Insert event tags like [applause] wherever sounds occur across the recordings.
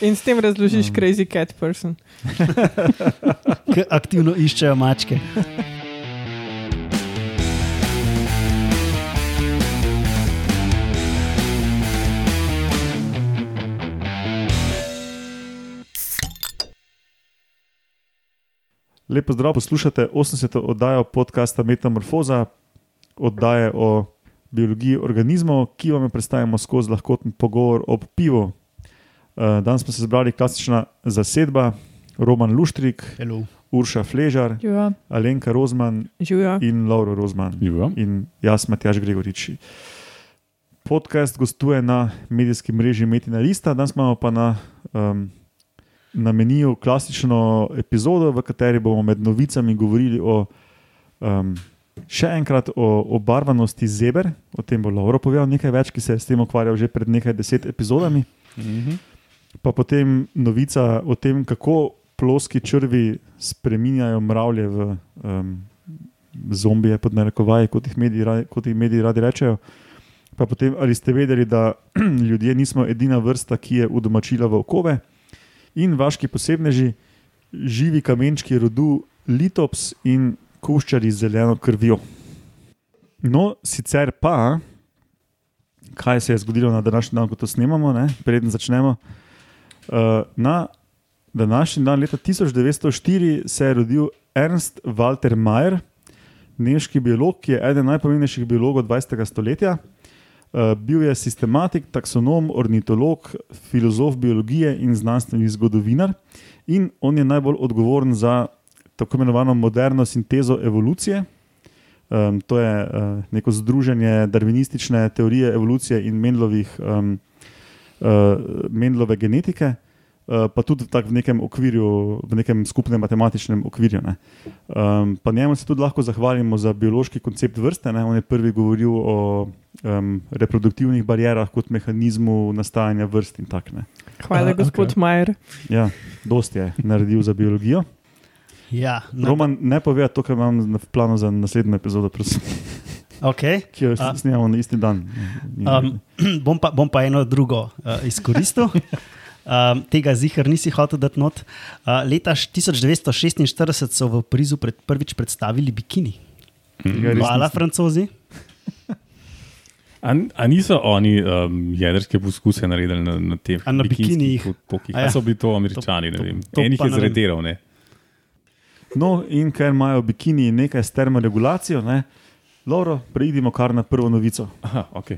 In s tem razložiš, um. crazy cat person. [laughs] Ki aktivno iščejo mačke. Lepo zdrav, poslušate 80. oddajo podcasta Metamorfoza, oddaje o biologiji organizmov, ki vam jo predstavljamo skozi lahkoten pogovor ob pivu. Eh, danes smo se zbrali klasična zasedba, Roman Luštrik, Hello. Urša Fležar, Živa. Alenka Rozman Živa. in Lauro Rozman. Živa. In jaz, Matjaš Gregorič. Podcast gostuje na medijski mreži Metina Lista, danes imamo pa na, um, na meniju klasično epizodo, v kateri bomo med novicami govorili o, um, še enkrat o, o barvanosti zeber. O tem bo Lauro povedal nekaj več, ki se je s tem ukvarjal že pred nekaj deset epizodami. Mhm. Pa potem novica o tem, kako ploski črvi spreminjajo mravlje v um, zombije, pod narekovaji, kot jih mediji, kot jih mediji radi rečejo. Pa potem, ali ste vedeli, da [clears throat] ljudje nismo edina vrsta, ki je udomačila volkove in vaški posebneži, živi kamenčki rodu litops in kuščari z zeleno krvjo. No, sicer pa, kaj se je zgodilo na današnji dan, ko to snemamo, ne? preden začnemo. Uh, na današnji dan, leta 1904, se je rodil Ernst Walter Mayer, nemški biolog, ki je eden najpomembnejših biologov 20. stoletja. Uh, bil je sistematik, taksonom, ornitolog, filozof biologije in znanstveni zgodovinar. In on je najbolj odgovoren za tako imenovano moderno sintezo evolucije. Um, to je uh, neko združenje darwinistične teorije evolucije in Mendlovih, um, uh, Mendlove genetike, uh, pa tudi tak v nekem okvirju, v nekem skupnem matematičnem okvirju. ne. Um, pa njemu se tudi lahko zahvalimo za biološki koncept vrste. Ne. On je prvi govoril o um, reproduktivnih barjerah kot mehanizmu nastajanja vrst in tako naprej. Hvala, A, gospod okej. Majer. Ja, dosti je naredil za biologijo. Ja, no, Roman, ne pove to, kar imam na- v planu za naslednjo epizodo, prosim, okay. ki jo A. snemamo na isti dan. um, [clears throat] bom, pa, bom pa eno drugo uh, izkoristil. [laughs] Um, tega zihar nisi hotel dati not. Uh, leta 1946 so v Parizu pred, prvič predstavili bikini. Res Hvala, francozi. A, a niso oni um, jedrske poskuse naredili na, na teh na bikinijih? Ja. ja. So bili to američani, To- ne vem. to Enih pa je zrediral, ne. No, in ker imajo bikini nekaj s termoregulacijo, ne, Lauro, preidimo kar na prvo novico. Aha, ok.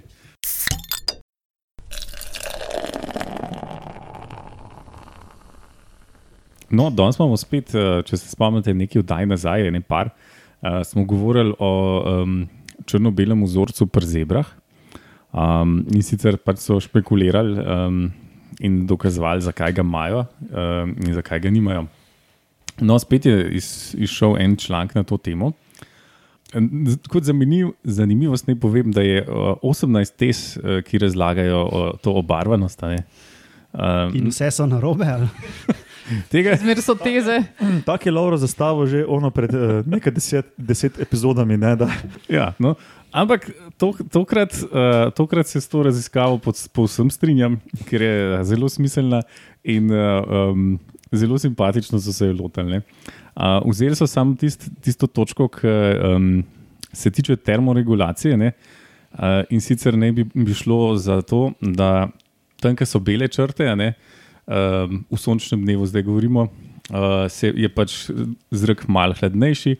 No, danes imamo spet, eh, če se spomnite, nekaj oddaj nazaj, ne par. Uh, smo govorili o um, črno-belem vzorcu pri zebrah. Um, in sicer pač so špekulirali um, in dokazovali, zakaj ga imajo um, in zakaj ga nimajo. No, spet je iz, izšel en članek na to temo. Kot zanimiv, zanimivost naj povem, da je uh, 18 tes, uh, ki razlagajo uh, to obarvanost. a ne. Um, In vse so narobe. [laughs] tega, Zmer so teze. Tako je Lauro zastavil že ono pred uh, nekaj deset, deset epizodami. Ne, da, ja, no. Ampak to, tokrat, uh, tokrat se s to raziskavo pod- povsem strinjam, ker je zelo smiselna in uh, um, zelo simpatično so se jo lotili. Uh, vzeli so samo tist, tisto točko, ki um, se tiče termoregulacije. Ne? Uh, in sicer ne bi, bi šlo za to, da tam, kjer so bele črte, ne, um, v sončnem dnevu, zdaj govorimo, uh, se, je pač zrak malo hladnejši,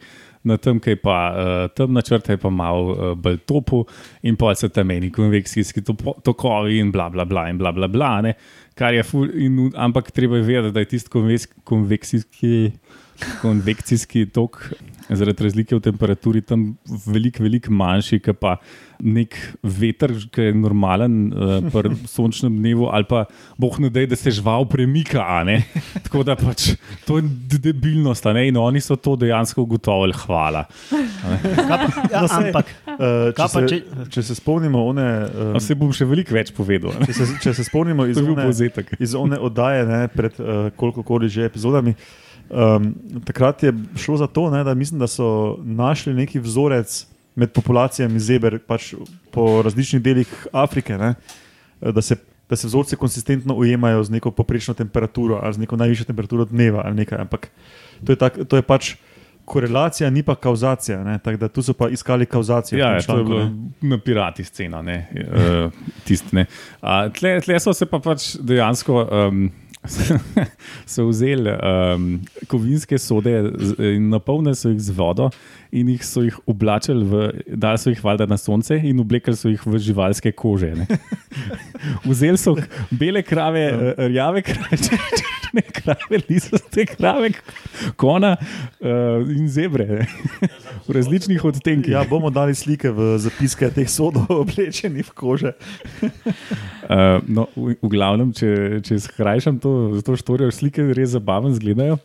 na tem, ki je pa uh, temna črta, je pa malo uh, bolj topo, in pa so tam meni konvekcijski topo- tokovi in bla bla bla. In bla, bla, bla ne, kar je ful, in, ampak treba je vedeti, da je tisti konveks, konvekcijski. Konvekcijski tok, zaradi razlike v temperaturi, tam veliko, veliko manjši, kot pa nek veter, ki je normalen uh, pri [laughs] sončnem dnevu, ali pa boh ne da, da se žival premika. a ne. [laughs] Tako da pač to je debilnost, a ne? in oni so to dejansko ugotovili. Hvala. Kaj pa- [laughs] Ja, No, saj, ampak uh, če, Kaj pa se, če- če se spomnimo, one, uh, Pa se bom še veliko več povedal. a če, se, če se spomnimo iz one, iz one oddaje, ne, pred uh, koliko koli že epizodami. Um, takrat je šlo za to, ne, da mislim, da so našli neki vzorec med populacijami zeber pač po različnih delih Afrike. Ne, da se da se vzorci konsistentno ujemajo z neko poprečno temperaturo ali z neko najvišjo temperaturo dneva ali nekaj. Ampak to je, tak, to je pač korelacija, ni pa kauzacija. ne. Tako da tu so pa iskali kauzacijo. v Ja, tem ja, to je članku, bilo na pirati scena. Ne, uh, tist, ne. A, tle, tle so se pa pač dejansko. Um, [laughs] So vzeli um, kovinske sode in napolnili so jih z vodo, in jih so jih oblačili, v, dali so jih valjda na sonce in oblekli so jih v živalske kože. Ne. [laughs] Vzeli so bele krave, eh, rjave krave, [laughs] črne krave, lisaste krave, kona uh, in zebre ne. v različnih odtenkih. Ja, bomo dali slike v zapiske teh sodov, [laughs] oblečenih v kože. Uh, no, v, v glavnem, če, če skrajšam to, to štorijo, slike res zabavno izgledajo.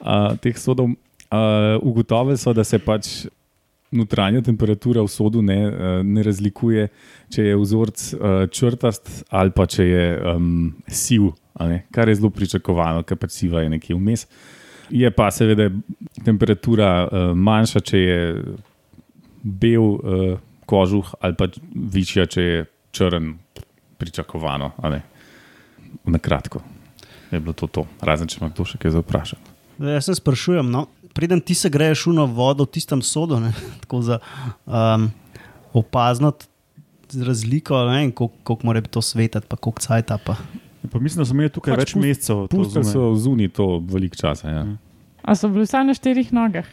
Uh, teh sodov uh, ugotovili so, da se pač notranja temperatura v sodu ne, uh, ne razlikuje, če je vzorec uh, črtast ali pa če je um, siv, ne, kar je zelo pričakovano, ker pač siva je nekje vmes. Je pa seveda temperatura uh, manjša, če je bel uh, kožuh, ali pa višja, če je črn, pričakovano. Na kratko je bilo to, to. razen če ima kdo še kaj za vprašati. Zdaj, Jaz se sprašujem, no, preden ti se greješ šuno vodo v tistem sodu, ne, [laughs] tako za um, opaznati razliko, ne vem, koliko, koliko mora biti to svetati, pa koliko cajta. Pa. Pa mislim, da so imeli tukaj Pač več pust- mesecev. to Pustili so zunaj to veliko časa. Ja. A so bili vsaj na štirih nogah?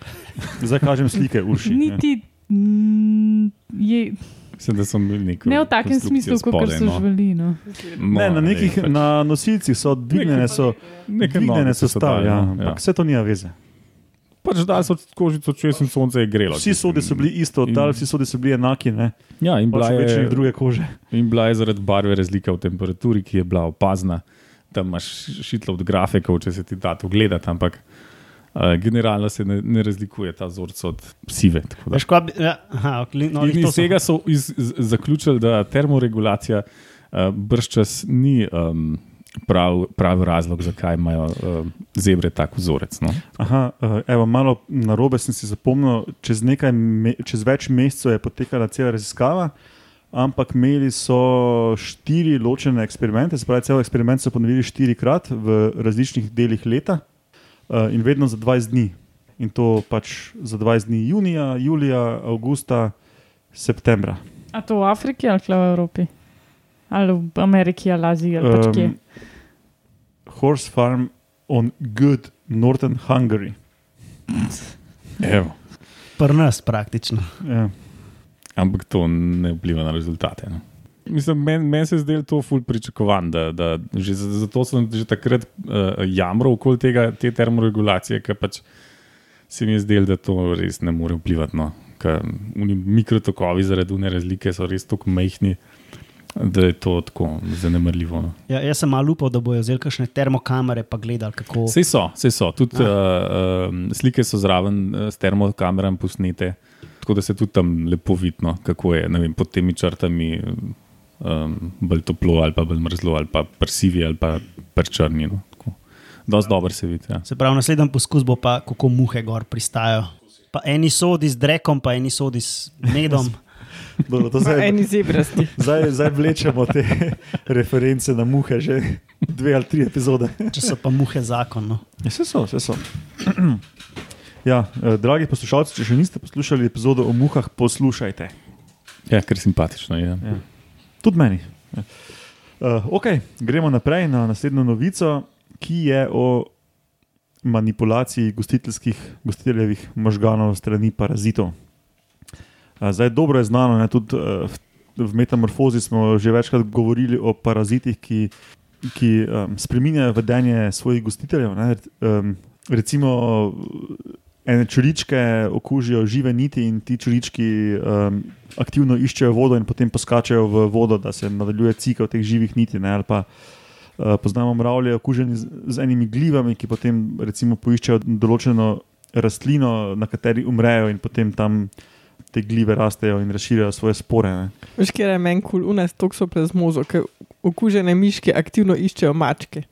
[laughs] Zdaj kažem slike, uši. ne. Niti. mm, Je, Mislim, da so imeli neko ne v takem smislu, kot so no. živeli. No. No, Ne, na nekih pač na nosilcih so dvignjene, so, dvignjene so so stav, dali, ja, no, ampak vse to nima veze. Pač da so kožico čez in sonce je grelo. Vsi sodi so bili isto, oddali, vsi sodi so bili enaki, ne? Ja, in bila, pač večjih je, druge kože. in bila je zaradi barve razlika v temperaturi, ki je bila opazna. Tam imaš šitlo od grafikov, če se ti da to gledati, ampak uh, generalno se ne, ne razlikuje ta vzorec od sive. tako da. Veš, kaj bi, ja, aha, ok, no, In iz to so- tega so iz, z, zaključili, da termoregulacija uh, brščas ni um, prav, pravi razlog, zakaj imajo uh, zebre tak vzorec. No? Aha, eh, evo, malo na robe sem si zapomnil, čez, nekaj me, čez več mesecev je potekala cela raziskava, ampak imeli so štiri ločene eksperimente, se pravi, cel eksperiment so ponovili štirikrat v različnih delih leta eh, in vedno za 20 dni. In to pač za 20 dni, junija, julija, avgusta, septembra. A to v Afriki ali v Evropi? Ali v Ameriki ali Aziji ali pač kje? Horse farm on good northern Hungary. Evo. Pri nas praktično. Ja. Ampak to ne vpliva na rezultate. No? Mislim, Meni men se je zdelo to ful pričakovan, da, da že, za- zato sem že takrat uh, jamral okoli tega, te termoregulacije, ker pač se mi je zdelo, da to res ne more vplivati. No? Ker oni mikrotokovi zaradi une razlike so res tako majhni, da je to tako zanemrljivo. No? Ja, jaz sem malo upal, da bojo vzeli kakšne termokamere pa gledali, kako. Sej so, sej so. Tudi uh, uh, slike so zraven uh, s termokamerami posnete, tako da se tudi tam lepo vidno, kako je vem, pod temi črtami um, bolj toplo ali pa bolj mrzlo ali pa prsivi ali pa prčrni. No, tako. Dosti dobro se vidi. Ja. Se pravi, naslednji poskus bo pa, kako muhe gor pristajajo. Pa eni sodi z drekom, pa eni sodi s medom. [laughs] Dobro, zdaj, Eni zebrasti. zdaj, zdaj vlečemo te [laughs] reference na muhe, že dve ali tri epizode. Če so pa muhe zakon. No. Ja, vse so, vse so. [clears throat] Ja, eh, dragi poslušalci, če še niste poslušali epizodo o muhah, poslušajte. ja, ker simpatično je. Ja. Tudi meni. Ja. Uh, okay, gremo naprej na naslednjo novico, ki je o manipulaciji gostiteljskih, gostiteljevih možganov strani parazitov. Zdaj, dobro je znano, ne, tudi uh, v, metamorfozi smo že večkrat govorili o parazitih, ki, ki um, spremenjajo vedenje svojih gostiteljev. Ne, um, recimo, ene črličke okužijo žive niti in ti črlički um, aktivno iščejo vodo in potem poskačajo v vodo, da se nadaljuje cikel teh živih niti. Ne, ali pa uh, poznamo mravlje, okužene z, z enimi glivami, ki potem recimo poiščejo določeno rastlino, na kateri umrejo in potem tam. Te glive rastejo in razširjajo svoje spore. Ne. Veš, kje je meni kul, cool, unes tokso plazmozo, ker okužene miške aktivno iščejo mačke.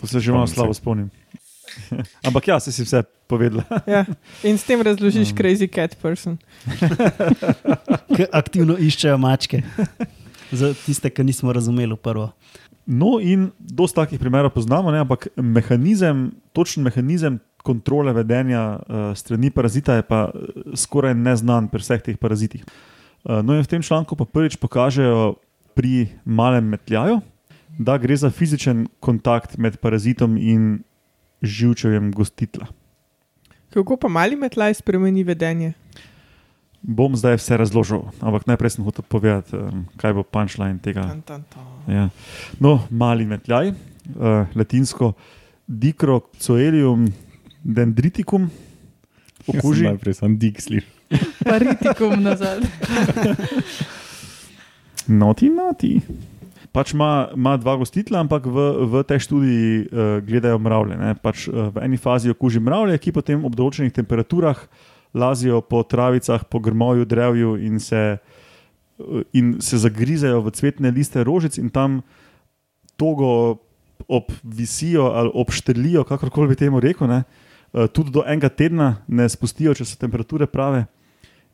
To se že malo slabo spomnim. [laughs] Ampak ja, si si vse povedala. [laughs] Ja. In s tem razložiš Mm. crazy cat person. [laughs] Aktivno iščejo mačke. Za tiste, ki nismo razumeli prvo. No, in dosta takih primerov poznamo, ne? ampak mehanizem, točen mehanizem kontrole vedenja uh, strani parazita je pa eh, skoraj neznan pri vseh teh parazitih. Uh, no, in v tem članku pa prvič pokažejo pri malem metljaju, da gre za fizičen kontakt med parazitom in živčevjem gostitla. Kako pa mali metlaj spremeni vedenje? Bom zdaj vse razložil, ampak najprej sem hotel povedati, um, kaj bo punčline tega. Tan, tan, tan. Ja. No, mali metljaj, uh, latinsko Dicrocoelium dendriticum, okuži. Najprej sem Dixli. [laughs] Paritikum nazad. [laughs] Noti, noti. Pač ima, ima dva gostitla, ampak v, v tej študiji uh, gledajo mravlje. ne. Pač, uh, v eni fazi okuži mravlje, ki potem ob določenih temperaturah lazijo po travicah, po grmovju, drevju in se, uh, in se zagrizejo v cvetne liste rožic in tam togo obvisijo ali obštrlijo, kakorkoli bi temu rekel. Ne. Uh, tudi do enega tedna ne spustijo, če so temperature prave.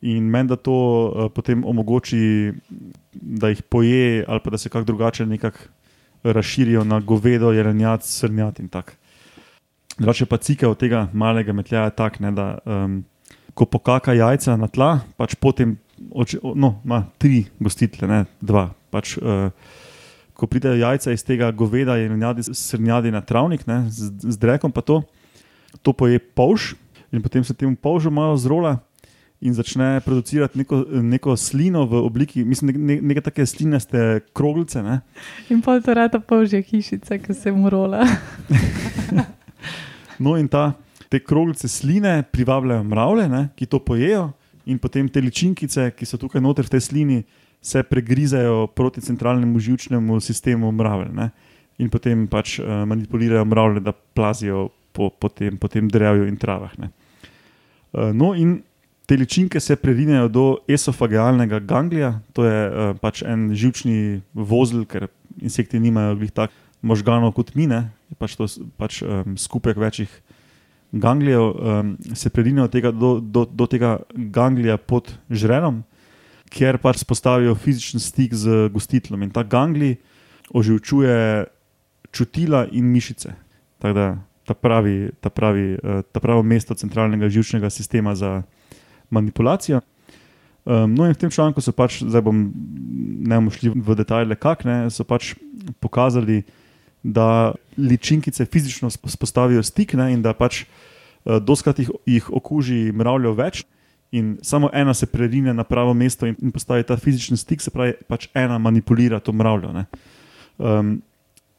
In meni, da to uh, potem omogoči, da jih poje, ali pa da se kako drugače nekako razširijo na govedo, jelenjad, srnjad in tako. Drugače pa cikel tega malega metljaja je tak, ne, da um, ko pokaka jajca na tla, pač potem, oči, no, ima tri gostitle, ne dva. Pač, uh, ko pridejo jajca iz tega goveda, jelenjadi, srnjadi na travnik, ne, z, z drekom pa to, to poje polž in potem se temu polžu malo zrola in začne producirati neko, neko slino v obliki, mislim, ne, neke take slinaste kroglice. Ne? In pol to rata polžja hišica, ki se mu rola. [laughs] No, in ta, te kroglice sline privabljajo mravlje, ne, ki to pojejo, in potem te ličinkice, ki so tukaj noter v tej slini, se pregrizajo proti centralnemu žilčnemu sistemu mravelj. Ne, in potem pač uh, manipulirajo mravlje, da plazijo po, po, tem, po tem drevju in travah. Ne. Uh, no, in te ličinke se prerinejo do esofagealnega ganglija, to je uh, pač en žilčni vozel, ker insekti nimajo glih tak možganov kot mi, ne, je pač to s- pač, um, skupek večjih ganglijev, um, se prerinejo tega, do, do, do tega ganglija pod žrenom, kjer pač spostavijo fizičen stik z gostitlom. In ta ganglij oživčuje čutila in mišice. Tako da ta pravi, ta pravi, eh, ta pravo mesto centralnega živčnega sistema za manipulacijo. Um, no, in v tem članku so pač, zdaj bom ne bomo šli v detajle, kak ne, so pač pokazali, da ličinkice fizično sp- spostavijo stik ne, in da pač uh, doskrat jih, jih okuži mravljo več. In samo ena se prerine na pravo mesto in, in postavi ta fizični stik, se pravi, pač ena manipulira to mravljo. Ne, um,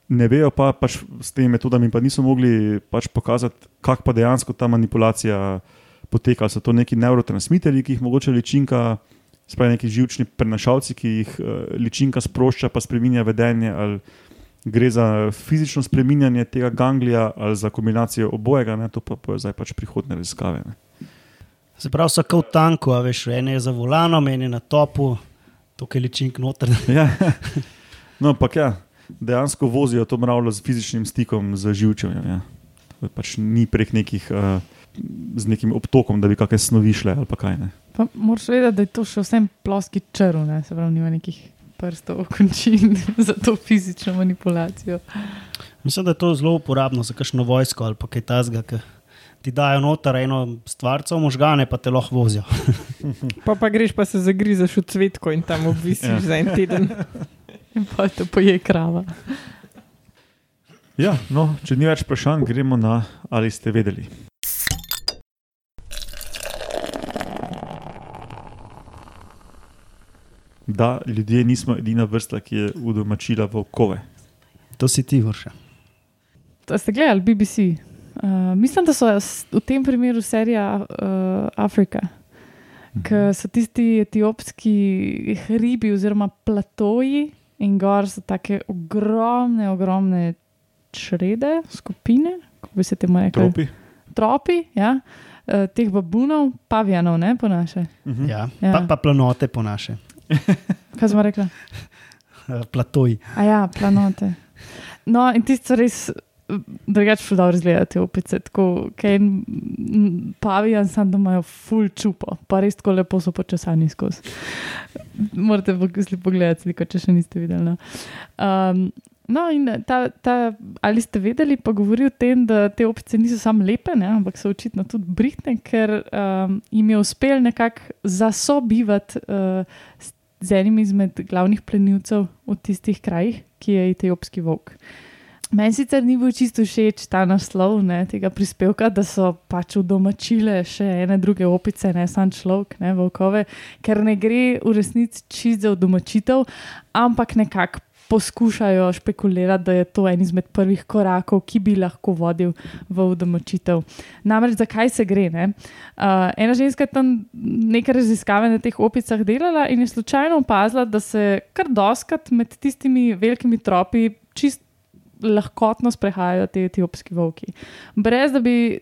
ne vejo pa pač s temi metodami, pa niso mogli pač pokazati, kako pa dejansko ta manipulacija poteka. Ali So to neki neurotransmiterji, ki jih mogoče ličinka, spravi neki živčni prenašalci, ki jih uh, ličinka sprošča, pa spremenja vedenje. Ali gre za fizično spreminjanje tega ganglija ali za kombinacijo obojega, ne, to pa bojo zdaj pač prihodne raziskave. Ne. Se pravi, so kot tanko, a veš, en je za volanom, en je na topu, tukaj ličink noter. Ja. No, ampak ja, dejansko vozijo to mravljo z fizičnim stikom, z živčevjem. Ja. Je Pač ni prek nekih, uh, z nekim obtokom, da bi kakšne snovi šle ali pa kaj. Ne. Pa moraš vedeti, da je to še vsem ploski črv, ne? se pravi, nima nekih prstov, [laughs] končin za to fizično manipulacijo. Mislim, da je to zelo uporabno za kakšno vojsko ali pa kaj tasga, ki ti dajo noter eno stvarco, možgane pa te lahko vozijo. [laughs] Pa, pa greš pa se zagrizeš v cvetko in tam obvisiš Ja. ja. za en teden. [laughs] In pa te poje krava. Ja, no, če ni več vprašanj, gremo na ali ste vedeli. Da ljudje nismo edina vrsta, ki je udomačila volkove. To si ti vrša. To ste gledali, BBC. Uh, mislim, da so v tem primeru serija uh, Afrika, ki so tisti etiopski hribi oziroma platoji in gor so tako ogromne, ogromne črede, skupine, kako bi se temu rekli. Tropi. Tropi, ja. Uh, teh babunov, pavijanov, ne po naše. Mhm. Ja. Ja. Pa, pa planote po naše, [laughs] Kaj smo rekli? [laughs] Platoji. A ja, planote. No, in tisti so res drugače ful dobro izgledajo te opice. Tako, kaj en pavijan, sam da imajo ful čupo, pa res tako lepo so počasani skozi. Morate pog- pogledati sliko, če še niste videli. No. Um, No, in ta, ta, ali ste vedeli, pa govori o tem, da te opice niso samo lepe, ne, ampak so očitno tudi brihtne, ker um, jim je uspelo nekako zasobivati uh, z enim izmed glavnih plenilcev v tistih krajih, ki je etiopski volk. Meni sicer ni bil čisto všeč ta naslov ne, tega prispevka, da so pač udomačile še ene druge opice, ne samo človek, ne volkove, ker ne gre v resnici čisto za udomačitev, ampak nekako poskušajo špekulirati, da je to en izmed prvih korakov, ki bi lahko vodil v udomačitev. Namreč, zakaj se gre? Uh, ena ženska je tam nekaj raziskave na teh opicah delala in je slučajno opazila, da se kar doskrat med tistimi velikimi tropi čist lahkotno sprehajajo te etiopski volki. Brez da bi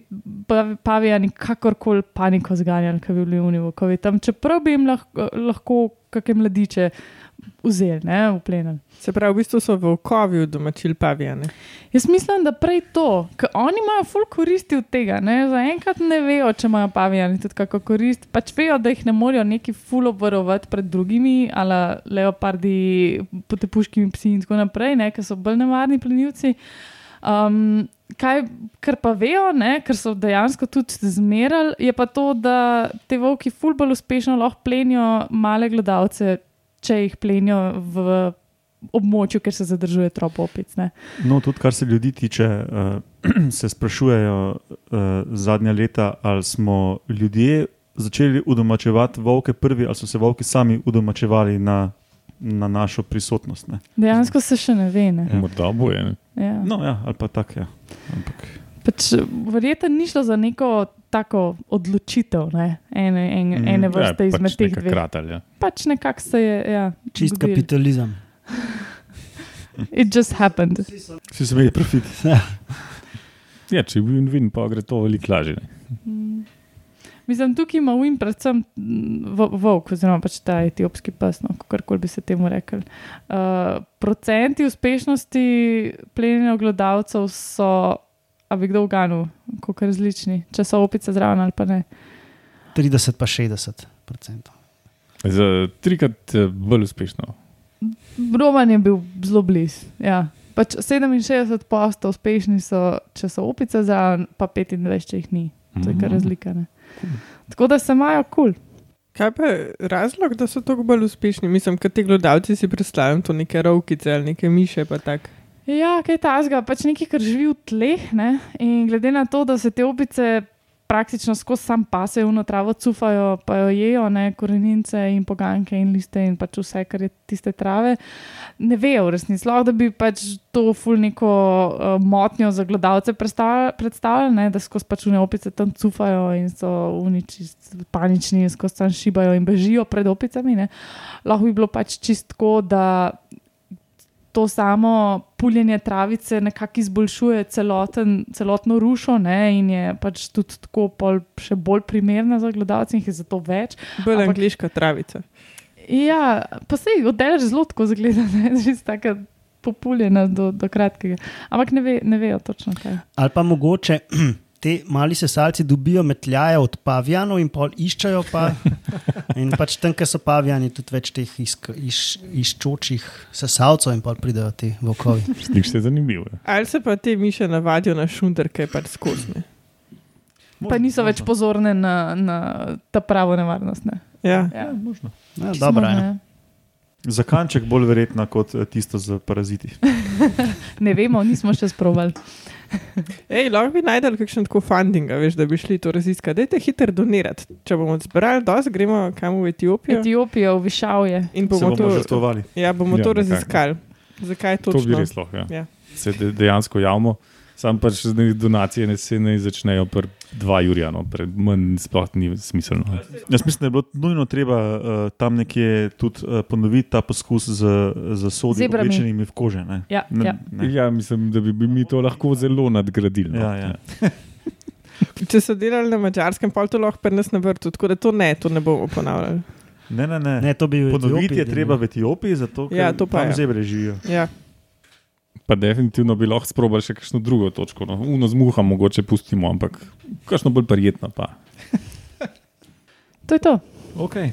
pa- pavijani kakorkoli paniko zganjali, ki bi bili v volkovi tam, čeprav bi jim lahko, lahko kakšne mladiče vzeli, ne, v plen. Se pravi, v bistvu so volkovi domačili pavijane. Jaz mislim, da prej to, ker oni imajo ful koristi od tega. Ne? Zaenkrat ne vejo, če imajo pavijani tudi kako korist. Pač vejo, da jih ne morejo neki ful obvarovati pred drugimi, ali leopardi, potepuškimi psi in tako naprej, ne? ker so bolj nevarni plenilci. Um, kaj, kar pa vejo, ne? ker so dejansko tudi zmerali, je pa to, da te volki ful bolj uspešno lahko plenijo male gledalce, če jih plenijo v območju, kjer se zadržuje trop opic. Ne? No, tudi kar se ljudi tiče, uh, [clears throat] se sprašujejo uh, zadnja leta, ali smo ljudje začeli udomačevati volke prvi, ali so se volki sami udomačevali na, na našo prisotnost. Ne? Dejansko se še ne ve. Ne? Morda boje. ne. Ja. No, ja, ali pa tako. Ja. Ampak, Pač, Verjetno ni šlo za neko tako odločitev ne? ene, en, Mm, ene vrste ja, izmed pač teh dveh. Kratalja. Pač nekako se je. Ja, Čist zgodilo. kapitalizem. [laughs] It just happened. vsi so imeli profit. [laughs] Ja, če bi bil vin, pa gre to veliko lažje. ne. Mm. Mislim, tukaj ima Wim predvsem mm, vo- volk, oziroma pač ta etiopski pes, no, kako bi se temu rekel. Uh, procenti uspešnosti plenjenja gledalcev so, a bi kdo uganil, kako različni, če so opice zraven ali pa ne. 30 pa 60 procentov. Za trikrat eh, bolj uspešno. Roman je bil zelo blizu. Ja. Pač 67 posto uspešni so, če so opice zraven, pa 25, če jih ni. To je kar razlika. Ne? Tako da se imajo kul. Cool. Kaj pa je razlog, da so tako bolj uspešni? Mislim, da ti gledalci si predstavljam to neke rovkice ali neke miše. Ja, kaj tasga, pač nekaj, kar živi v tleh. Ne? In glede na to, da se te opice praktično skozi sam pasejo v travo, cufajo, pa jo jejo, ne, korenince in poganke in liste in pač vse, kar je tiste trave, ne vejo v resnici. Lahko da bi pač to ful neko uh, motnjo za gledalce predstavljali, ne, da skozi pač une opice tam cufajo in so uniči, panični in skozi tam šibajo in bežijo pred opicami. Ne. Lahko bi bilo pač čistko, da to samo puljenje travice nekako izboljšuje celoten, celotno rušo ne, in je pač tudi tako še bolj primerna za gledalce in jih je zato več. Bolj Ampak- angliška travica. Ja, pa se jih oddelaš zelo tako zgleda, ne, [laughs] že tako populjena do, do kratkega. Ampak ne, ve, ne vejo točno kaj. Ali pa mogoče [clears throat] te mali sesalci dobijo metljaje od pavijanov in pol iščejo. Pa, [laughs] in pač tam, kjer so pavijani, tudi več teh isk, iš, iščočih sesalcev in pol pridejo ti volkovi. [laughs] Slišiš se zanimivo. ja. Ali se pa te miše navadijo na šunter, ki je pač skosne. Pa niso več pozorne na, na ta pravo nevarnost. Ne. Ja. Ja, Možno. Ja, možno, ja. ja. Za kanček bolj verjetna kot eh, tisto z paraziti. [laughs] Ne vemo, nismo še sprovali. [laughs] Ej, lahko bi najdel kakšen tako funding, a veš, da bi šli to raziskati. Dajte hitro donirati. Če bomo zbrali dosti, gremo kam v Etiopijo Etiopijo, Višavje. in bomo bomo to, žrtvovali. ja, bomo Ja, to nekako. raziskali. Zakaj To bi točno? res lahko. Ja. Ja. Se de, dejansko javimo, sam pač donacije ne se ne začnejo pri 2 Jurija, no, pred manj sploh ni smiselno. Jaz mislim, da je bilo nujno treba uh, tam nekje tudi uh, ponoviti ta poskus z, z sodi, Zebrami. oblečenimi v kože. Ne? Ja, Ne- ja. ne. Ja, mislim, da bi, bi mi to lahko zelo nadgradili. No. Ja, ja. [laughs] Če so delali na mačarskem, pa to lahko pri nas na vrtu, tako da to ne, to ne bomo ponavljali. Ne, ne, ne. Ne, to bi v Ponoviti Etiopiji je treba v Etiopiji, zato ker Ja, to pa tam je. zebre živijo. Ja. Pa definitivno bi lahko sprobali še kakšno drugo točko. No. Uno z muha mogoče pustimo, ampak kakšno bolj prijetno pa. To je to. Okay.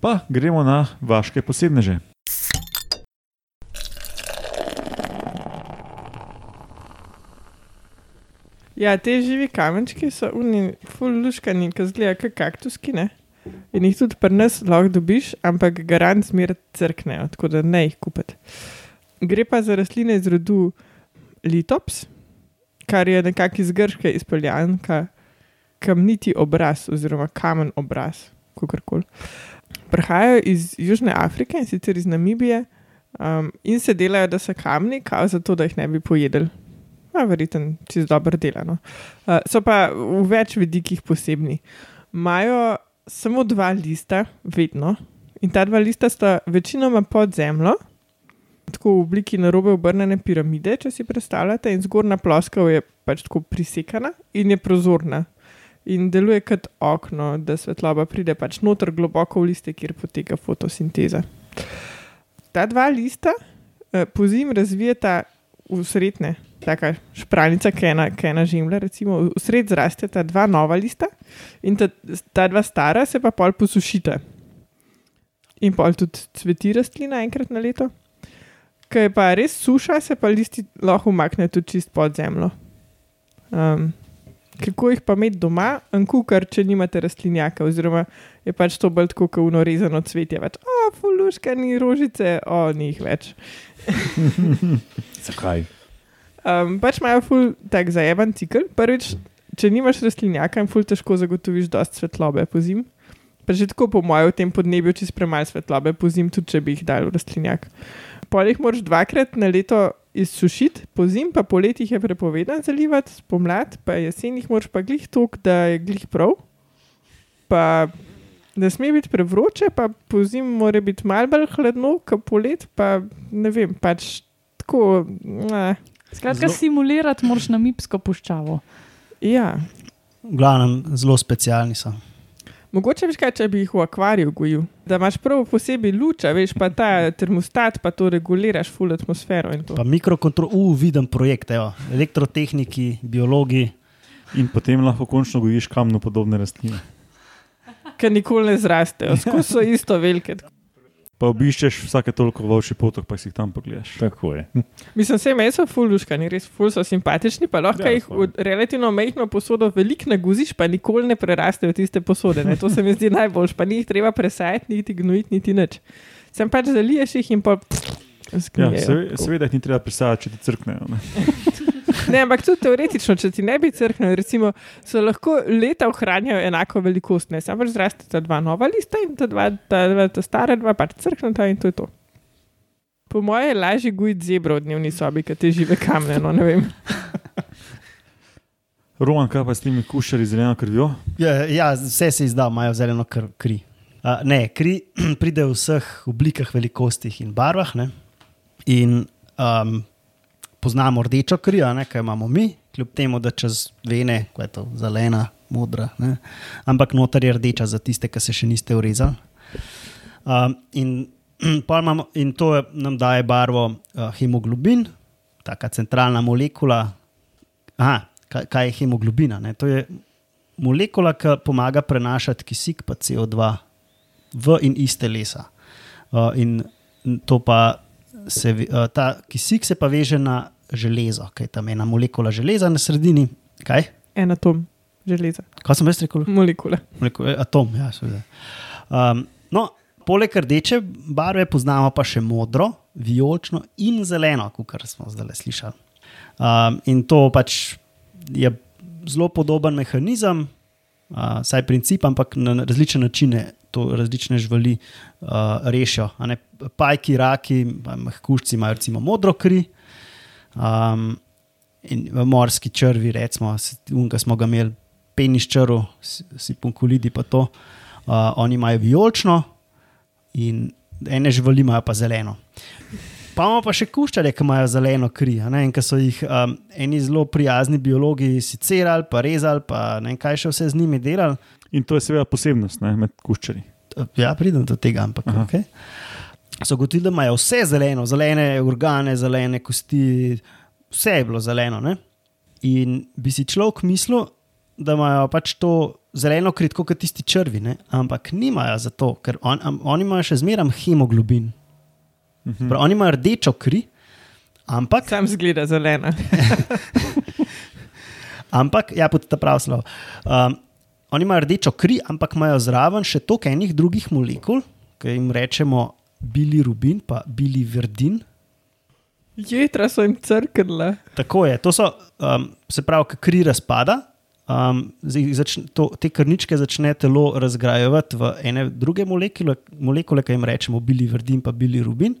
Pa gremo na vaše posebneže. Ja, te živi kamenčki so uni, full luškani, ki zgledajo kot kaktuski, ne? In jih tudi pri nas lahko dobiš, ampak garant zmer crknejo, tako da ne jih kupiti. Gre pa za rastline iz rodu litops, kar je nekako iz grške izpeljanka, kamniti obraz oziroma kamen obraz, kakorkoli. Prihajajo iz Južne Afrike in sicer iz Namibije um, in se delajo, da so kamni, kao zato, da jih ne bi pojedli. Ja, verjetno čez dobro delano. Uh, so pa v več vidikih posebni. Imajo samo dva lista, vedno. In ta dva lista sta večinoma pod zemljo, tako v obliki narobe obrnjene piramide, če si predstavljate, in zgornja ploska je pač tako prisekana in je prozorna. In deluje kot okno, da svetloba pride pač noter globoko v liste, kjer poteka fotosinteza. Ta dva lista eh, po zim razvijata v srednje, taka špranica, ki je ena, ki je ena žemlja, recimo, v sred zrasteta dva nova lista in ta, ta dva stara se pa pol posušita. In pol tudi cveti rastlina enkrat na leto. Ker je pa res suša, se pa listi lahko umaknejo tudi čist pod zemljo. Um, kako jih pa imeti doma, anku, ker če nimate rastlinjaka, oziroma je pač to bolj tako, kot uno rezano cvetje. Več, o, fuluška ni rožice, o, ni jih več. [laughs] Zakaj? Um, pač imajo ful tak zajeban cikl. Prvič, če nimaš rastlinjaka, jim ful težko zagotoviš dosti svetlobe po zim. Pa že tako po mojem v tem podnebju čez premalo svetlobe po zim, tudi če bi jih dal v rastlinjak. Pol jih moraš dvakrat na leto izsušiti, po zim pa poleti jih je prepovedano zalivati, spomladi pa jesen jih moraš pa glih tok, da je glih prav. Pa ne sme biti prevroče, pa po zim mora biti mal bolj hladno, kot polet, pa ne vem, pač tako. Ne. Skratka, Zelo- simulirati moraš na mipsko puščavo. Ja. V glavnem, zelo specialni so. Mogoče veš kaj, če bi jih v akvariju gojil, da imaš prav posebej luč, veš pa ta termostat, pa to reguliraš, full atmosfero in to. Pa mikrokontrol, uh, viden projekt, evo. elektrotehniki, biologi. In potem lahko končno gojiš kamno podobne rastline. Ker nikoli ne zrastejo, skozi so isto velike. Pa obiščeš vsake toliko volčji potok, pa si jih tam pogledaš. Tako je. Mislim, vse meni so fulluškani, res ful so simpatični, pa lahko Ja, ja, jih v relativno majhno posodo veliko naguziš, pa nikoli ne prerastejo tiste posode. Ne? To se mi zdi najboljš, pa ni jih treba presajati, niti gnojiti, niti nič. Sem pač zaliješ jih in pa. Ja, zgnijejo. se, seveda jih ni treba presajati, če ti crknejo. [laughs] [laughs] Ne? Ampak tudi teoretično, če ti ne bi crknil, recimo, so lahko leta ohranjajo enako velikost. Ne, samo pač zrasteta dva nova lista in ta, dva, ta, ta, ta stara dva pač crkneta in to je to. Po mojem je lažje gojiti zebro v dnevni sobi, kot te žive kamne. No, ne vem. [laughs] Roman, kaj pa s temi kušari zeleno krvjo? Ja, ja, vse se izda, imajo zeleno kr, kri. Uh, ne, kri [clears throat] pride v vseh oblikah, velikostih in barvah. Ne? In um, poznamo rdečo kri, a ne, kaj imamo mi, kljub temu, da čez vene, ko je to zelena, modra, ne? ampak noter je rdeča za tiste, ki se še niste urezali. Um, in, [clears throat] imamo, in to je, nam daje barvo uh, hemoglobin, taka centralna molekula. Aha, kaj, kaj je hemoglobina? Ne? To je molekula, ki pomaga prenašati kisik in CO2 v in iz telesa. Uh, in to pa se, uh, ta kisik se pa veže na železo, ki je tam ena molekula železa na sredini. Kaj? En atom železa, Kaj sem jaz rekel? molekule. Moleko- eh, Atom, ja, seveda. Um, no, poleg rdeče barve poznamo pa še modro, vijolično in zeleno, kot smo zdaj slišali. Um, in to pač je zelo podoben mehanizem, uh, saj princip, ampak na različne načine to različne živali uh, rešijo. Pajki, raki, pa mehkužci imajo recimo modro kri. Um, in v morski črvi, recimo, unga smo ga imeli, peniš črv, si, punkulidi pa to. Uh, oni imajo vijolično, in ene živali imajo pa zeleno. Pa imamo pa še kuščarje, ki imajo zeleno kri, in ki so jih um, eni zelo prijazni biologi sicerali, pa rezali, pa ne vem, kaj še vse z njimi delali. In to je seveda posebnost ne, med kuščari. Ja, pridem do tega, ampak Aha. okay. so ugotovili, da imajo vse zeleno, zelene organe, zelene kosti, vse je bilo zeleno. Ne? In bi si človek mislil, da imajo pač to zeleno kri, kot tisti črvi, ne? ampak nimajo zato, ker on, am, oni imajo še zmeraj hemoglobin. Mhm. Prav, oni imajo rdečo kri, ampak, Sam zgleda zelena. [laughs] ampak ja, pod ta prav slov. Um, oni imajo rdečo kri, ampak imajo zraven še toliko enih drugih molekul, ki jim rečemo bilirubin, pa biliverdin. Jetra so jim crknile. Tako je, to so, um, se pravi, ki kri razpada. Um, začne, to, te krničke začne telo razgrajevati v ene druge molekule, molekule ki jim rečemo biliverdin, pa bilirubin.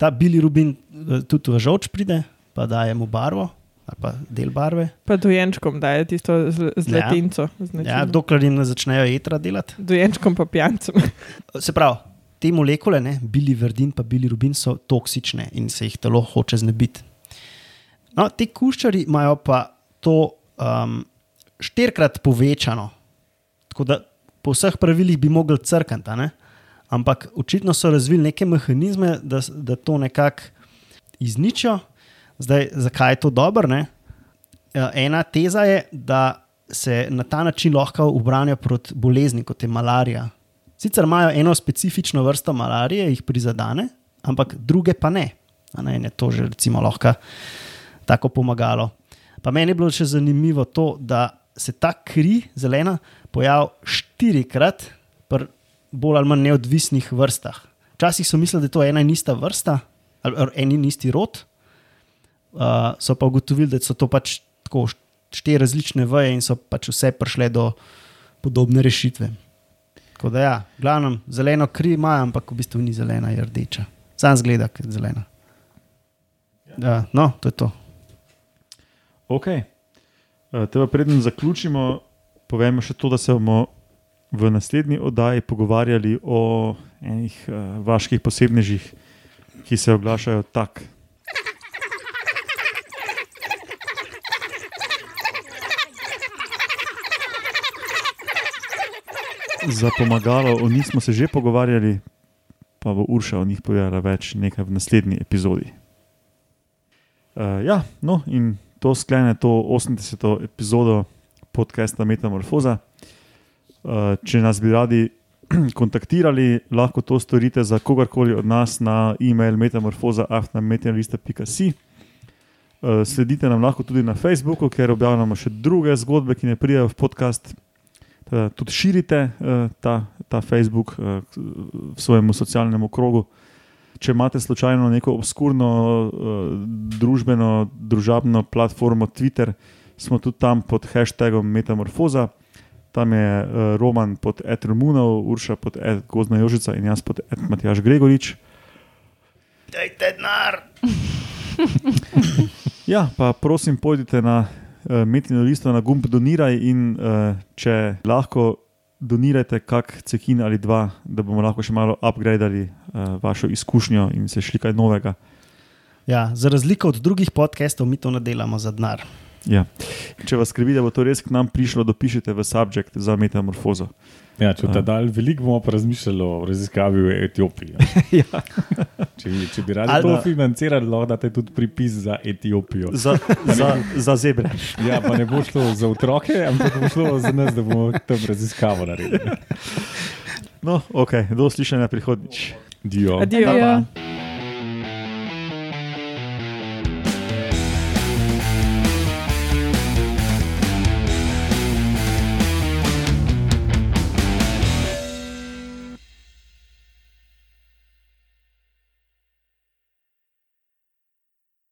Ta bilirubin eh, tudi v žolč pride, pa daje mu barvo ali pa del barve. Pa dojenčkom daje tisto z- zlatinco. Ja, dokler jim ne začnejo jedra delati. Dojenčkom pa pijancem. [laughs] Se pravi, te molekule, ne, biliverdin pa bilirubin, so toksične in se jih telo hoče znebiti. No, ti kuščari imajo pa to um, štirikrat povečano, tako da po vseh pravilih bi mogli crkati, ampak očitno so razvili neke mehanizme, da, da to nekako izničijo. Zdaj, zakaj je to dobro? ne? Ja, Ena teza je, da se na ta način lahko obranijo proti bolezni, kot je malarija. Sicer imajo eno specifično vrsto malarije, jih prizadene, ampak druge pa ne. A ne in je to že recimo lahko tako pomagalo. Pa meni je bilo še zanimivo to, da se ta kri zelena pojavlja štirikrat pri bolj ali manj neodvisnih vrstah. Včasih so mislili, da je to ena in ista vrsta ali en in isti rod, uh, so pa ugotovili, da so to pač tako štiri različne veje in so pač vse prišle do podobne rešitve. Tako da, ja, glavno, zeleno kri ima, ampak v bistvu ni zelena, je rdeča. Sam zgleda, kot zelena. Ja, no, to je to. Ok. Teba preden zaključimo, povemo še to, da se bomo v naslednji oddaji pogovarjali o enih uh, vaških posebnežih, ki se oglašajo tako. Za pomagalo, o njih smo se že pogovarjali, pa bo Urša o njih povedala več nekaj v naslednji epizodi. Uh, ja, no, in to sklene to 80. epizodo podcasta Metamorfoza. Uh, če nas bi radi [clears throat] kontaktirali, lahko to storite za kogarkoli od nas na e-mail metamorfoza.afnametamorfoza.com. Uh, sledite nam lahko tudi na Facebooku, ker objavljamo še druge zgodbe, ki ne pridejo v podcast. Teda, tudi širite uh, ta, ta Facebook uh, v svojem socialnem krogu. Če imate slučajno neko obskurno družbeno, družabno platformo Twitter, smo tudi tam pod hashtagom Metamorfoza. Tam je Roman pod Edrumunov, Urša pod Ed Gozna Jožica in jaz pod Ed Matjaš Gregorič. Dajte denar! [laughs] Ja, pa prosim, pojdite na Metino listo na gumb Doniraj in uh, če lahko donirajte kak cekin ali dva, da bomo lahko še malo upgradili uh, vašo izkušnjo in se šli kaj novega. Ja, za razliko od drugih podcastov, mi to ne delamo za denar. Ja. Če vas skrbi, da bo to res k nam prišlo, dopišite v subjekt za metamorfozo. Ja, če ta dal, veliko bomo pa razmišljali o raziskavi v Etiopiji. ja. [laughs] Če, bi- če bi radi Ali to financirali, lahko date tudi pripis za Etiopijo. za, [laughs] za, za zebre. Ja, pa ne bo šlo za otroke, ampak bo šlo za nas, da bomo tam raziskavo naredili. No, ok, do slišanja prihodnjič. Dio. Adijo. Adijo.